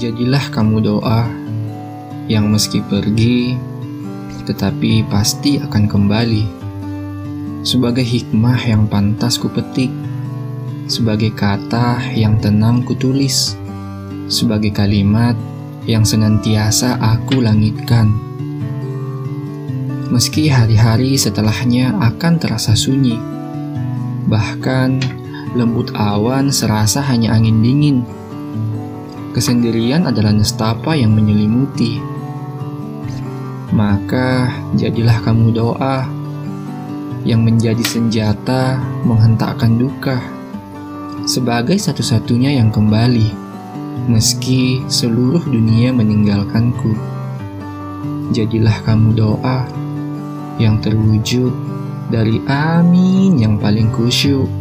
Jadilah kamu doa yang meski pergi, tetapi pasti akan kembali. Sebagai hikmah yang pantas kupetik, sebagai kata yang tenang kutulis, sebagai kalimat yang senantiasa aku langitkan. Meski hari-hari setelahnya akan terasa sunyi, bahkan lembut awan serasa hanya angin dingin Kesendirian adalah nestapa yang menyelimuti. Maka jadilah kamu doa yang menjadi senjata menghentakkan duka sebagai satu-satunya yang kembali meski seluruh dunia meninggalkanku. Jadilah kamu doa yang terwujud dari amin yang paling kusyuk